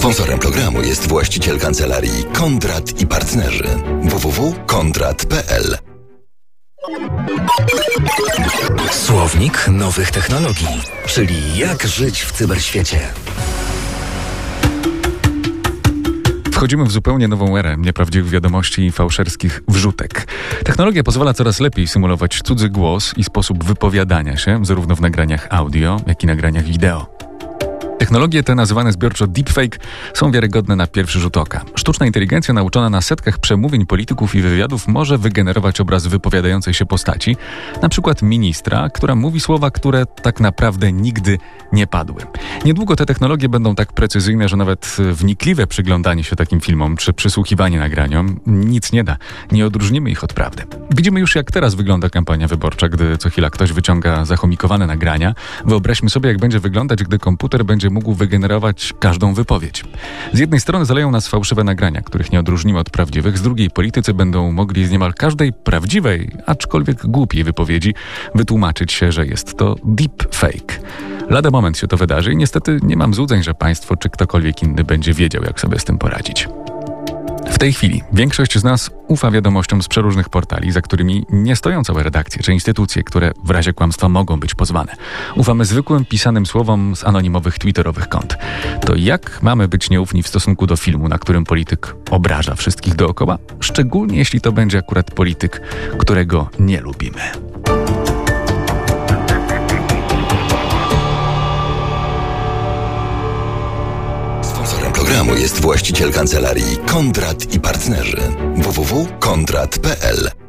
Sponsorem programu jest właściciel kancelarii Kondrat i Partnerzy www.kondrat.pl Słownik nowych technologii, czyli jak żyć w cyberświecie. Wchodzimy w zupełnie nową erę nieprawdziwych wiadomości i fałszerskich wrzutek. Technologia pozwala coraz lepiej symulować cudzy głos i sposób wypowiadania się, zarówno w nagraniach audio, jak i nagraniach wideo. Technologie te, nazywane zbiorczo deepfake, są wiarygodne na pierwszy rzut oka. Sztuczna inteligencja nauczona na setkach przemówień polityków i wywiadów może wygenerować obraz wypowiadającej się postaci, na przykład ministra, która mówi słowa, które tak naprawdę nigdy nie padły. Niedługo te technologie będą tak precyzyjne, że nawet wnikliwe przyglądanie się takim filmom czy przysłuchiwanie nagraniom nic nie da. Nie odróżnimy ich od prawdy. Widzimy już, jak teraz wygląda kampania wyborcza, gdy co chwila ktoś wyciąga zachomikowane nagrania. Wyobraźmy sobie, jak będzie wyglądać, gdy komputer będzie mógł wygenerować każdą wypowiedź. Z jednej strony zaleją nas fałszywe nagrania, których nie odróżnimy od prawdziwych, z drugiej politycy będą mogli z niemal każdej prawdziwej, aczkolwiek głupiej wypowiedzi wytłumaczyć się, że jest to deepfake. Lada moment się to wydarzy i niestety nie mam złudzeń, że państwo czy ktokolwiek inny będzie wiedział, jak sobie z tym poradzić. W tej chwili większość z nas ufa wiadomościom z przeróżnych portali, za którymi nie stoją całe redakcje czy instytucje, które w razie kłamstwa mogą być pozwane. Ufamy zwykłym pisanym słowom z anonimowych twitterowych kont. To jak mamy być nieufni w stosunku do filmu, na którym polityk obraża wszystkich dookoła? Szczególnie jeśli to będzie akurat polityk, którego nie lubimy. Jest właściciel kancelarii Kondrat i Partnerzy. Www.kondrat.pl